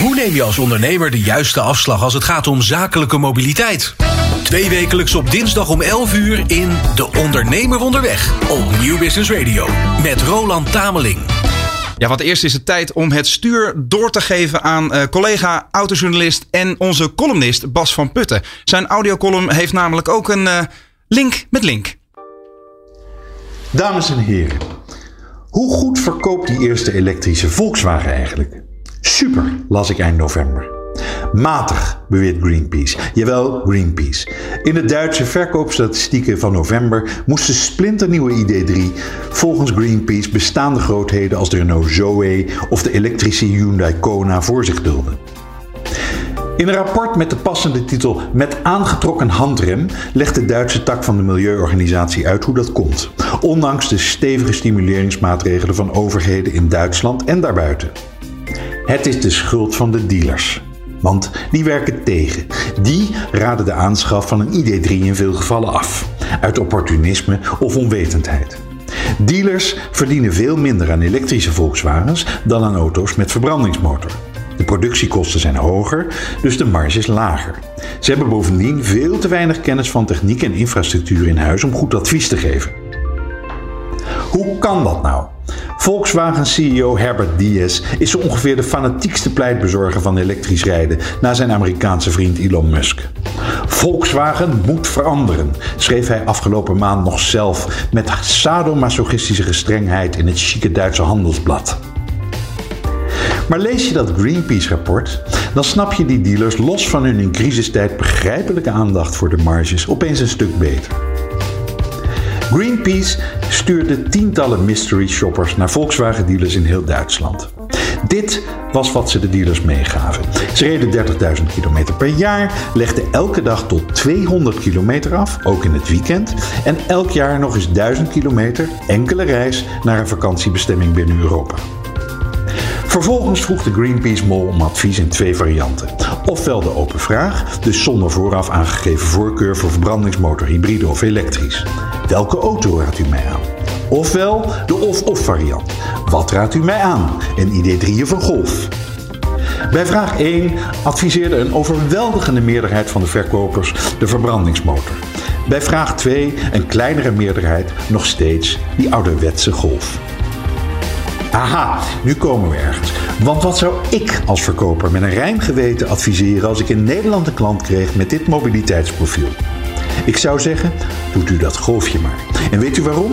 Hoe neem je als ondernemer de juiste afslag als het gaat om zakelijke mobiliteit? Twee wekelijks op dinsdag om 11 uur in De Ondernemer Onderweg op Nieuw Business Radio met Roland Tameling. Ja, wat eerst is het tijd om het stuur door te geven aan uh, collega, autojournalist en onze columnist Bas van Putten. Zijn audiocolumn heeft namelijk ook een uh, link met link. Dames en heren, hoe goed verkoopt die eerste elektrische Volkswagen eigenlijk? Super, las ik eind november. Matig, beweert Greenpeace. Jawel, Greenpeace. In de Duitse verkoopstatistieken van november moest de splinternieuwe ID3 volgens Greenpeace bestaande grootheden als de Renault Zoe of de elektrische Hyundai Kona voor zich dulden. In een rapport met de passende titel Met aangetrokken handrem legt de Duitse tak van de milieuorganisatie uit hoe dat komt, ondanks de stevige stimuleringsmaatregelen van overheden in Duitsland en daarbuiten. Het is de schuld van de dealers. Want die werken tegen. Die raden de aanschaf van een ID3 in veel gevallen af. Uit opportunisme of onwetendheid. Dealers verdienen veel minder aan elektrische Volkswagens dan aan auto's met verbrandingsmotor. De productiekosten zijn hoger, dus de marge is lager. Ze hebben bovendien veel te weinig kennis van techniek en infrastructuur in huis om goed advies te geven. Hoe kan dat nou? Volkswagen-CEO Herbert Diess is zo ongeveer de fanatiekste pleitbezorger van elektrisch rijden na zijn Amerikaanse vriend Elon Musk. Volkswagen moet veranderen, schreef hij afgelopen maand nog zelf met sadomasochistische gestrengheid in het chique Duitse handelsblad. Maar lees je dat Greenpeace-rapport, dan snap je die dealers los van hun in crisistijd begrijpelijke aandacht voor de marges opeens een stuk beter. Greenpeace stuurde tientallen mystery shoppers naar Volkswagen dealers in heel Duitsland. Dit was wat ze de dealers meegaven. Ze reden 30.000 kilometer per jaar, legden elke dag tot 200 kilometer af, ook in het weekend, en elk jaar nog eens 1000 kilometer, enkele reis, naar een vakantiebestemming binnen Europa. Vervolgens vroeg de Greenpeace Mol om advies in twee varianten. Ofwel de open vraag, dus zonder vooraf aangegeven voorkeur voor verbrandingsmotor, hybride of elektrisch. Welke auto raadt u mij aan? Ofwel de of-of variant. Wat raadt u mij aan? Een ID3 of een Golf? Bij vraag 1 adviseerde een overweldigende meerderheid van de verkopers de verbrandingsmotor. Bij vraag 2 een kleinere meerderheid nog steeds die ouderwetse Golf. Aha, nu komen we ergens. Want wat zou ik als verkoper met een rein geweten adviseren als ik in Nederland een klant kreeg met dit mobiliteitsprofiel? Ik zou zeggen, doet u dat golfje maar. En weet u waarom?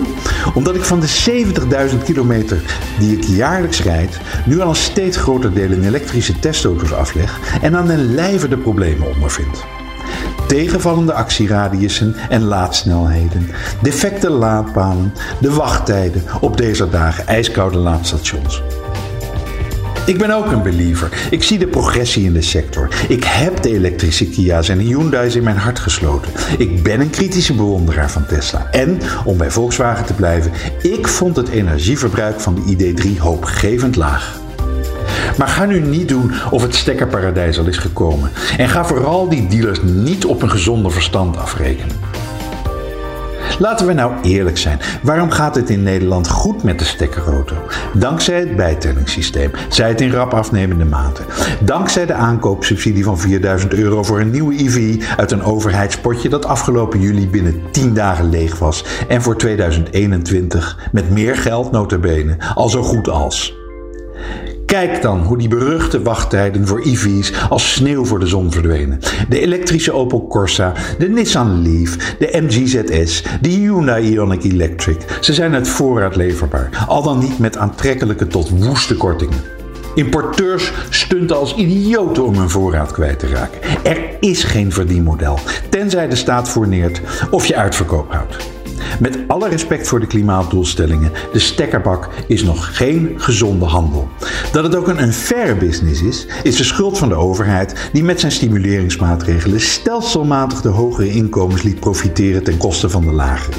Omdat ik van de 70.000 kilometer die ik jaarlijks rijd, nu al een steeds groter deel in elektrische testauto's afleg en aan de lijve de problemen ondervind tegenvallende actieradiussen en laadsnelheden, defecte laadpalen, de wachttijden op deze dagen ijskoude laadstations. Ik ben ook een believer. Ik zie de progressie in de sector. Ik heb de elektrische Kia's en Hyundai's in mijn hart gesloten. Ik ben een kritische bewonderaar van Tesla. En, om bij Volkswagen te blijven, ik vond het energieverbruik van de ID3 hoopgevend laag. Maar ga nu niet doen of het stekkerparadijs al is gekomen. En ga vooral die dealers niet op een gezonde verstand afrekenen. Laten we nou eerlijk zijn. Waarom gaat het in Nederland goed met de stekkerauto? Dankzij het bijtellingssysteem, zij het in rap afnemende mate. Dankzij de aankoopsubsidie van 4000 euro voor een nieuwe EV uit een overheidspotje dat afgelopen juli binnen 10 dagen leeg was. En voor 2021 met meer geld notabene al zo goed als. Kijk dan hoe die beruchte wachttijden voor EV's als sneeuw voor de zon verdwenen. De elektrische Opel Corsa, de Nissan Leaf, de MG ZS, de Hyundai Ioniq Electric. Ze zijn uit voorraad leverbaar, al dan niet met aantrekkelijke tot woeste kortingen. Importeurs stunten als idioten om hun voorraad kwijt te raken. Er is geen verdienmodel, tenzij de staat fourneert of je uitverkoop houdt. Met alle respect voor de klimaatdoelstellingen, de stekkerbak is nog geen gezonde handel. Dat het ook een unfair business is, is de schuld van de overheid die met zijn stimuleringsmaatregelen stelselmatig de hogere inkomens liet profiteren ten koste van de lagere.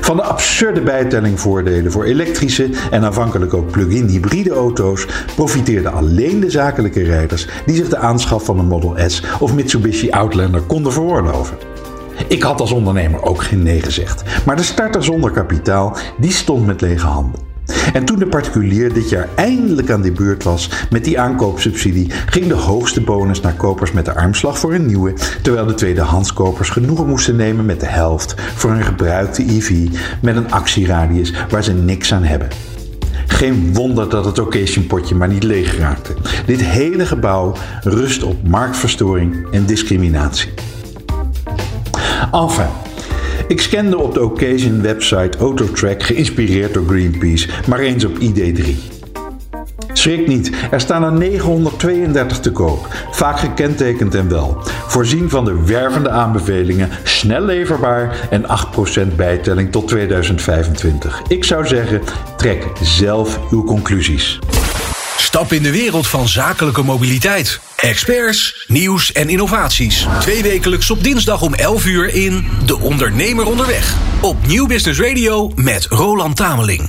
Van de absurde bijtellingvoordelen voor elektrische en aanvankelijk ook plug-in hybride auto's profiteerden alleen de zakelijke rijders die zich de aanschaf van een Model S of Mitsubishi Outlander konden veroorloven. Ik had als ondernemer ook geen nee gezegd. Maar de starter zonder kapitaal, die stond met lege handen. En toen de particulier dit jaar eindelijk aan de beurt was met die aankoopsubsidie, ging de hoogste bonus naar kopers met de armslag voor een nieuwe, terwijl de tweedehandskopers genoegen moesten nemen met de helft voor een gebruikte EV met een actieradius waar ze niks aan hebben. Geen wonder dat het occasion potje maar niet leeg raakte. Dit hele gebouw rust op marktverstoring en discriminatie. Enfin, ik scande op de Occasion website Autotrack, geïnspireerd door Greenpeace, maar eens op ID3. Schrik niet, er staan er 932 te koop, vaak gekentekend en wel. Voorzien van de wervende aanbevelingen, snel leverbaar en 8% bijtelling tot 2025. Ik zou zeggen, trek zelf uw conclusies. Stap in de wereld van zakelijke mobiliteit. Experts, nieuws en innovaties. Twee wekelijks op dinsdag om 11 uur in De Ondernemer Onderweg. Op Nieuw Business Radio met Roland Tameling.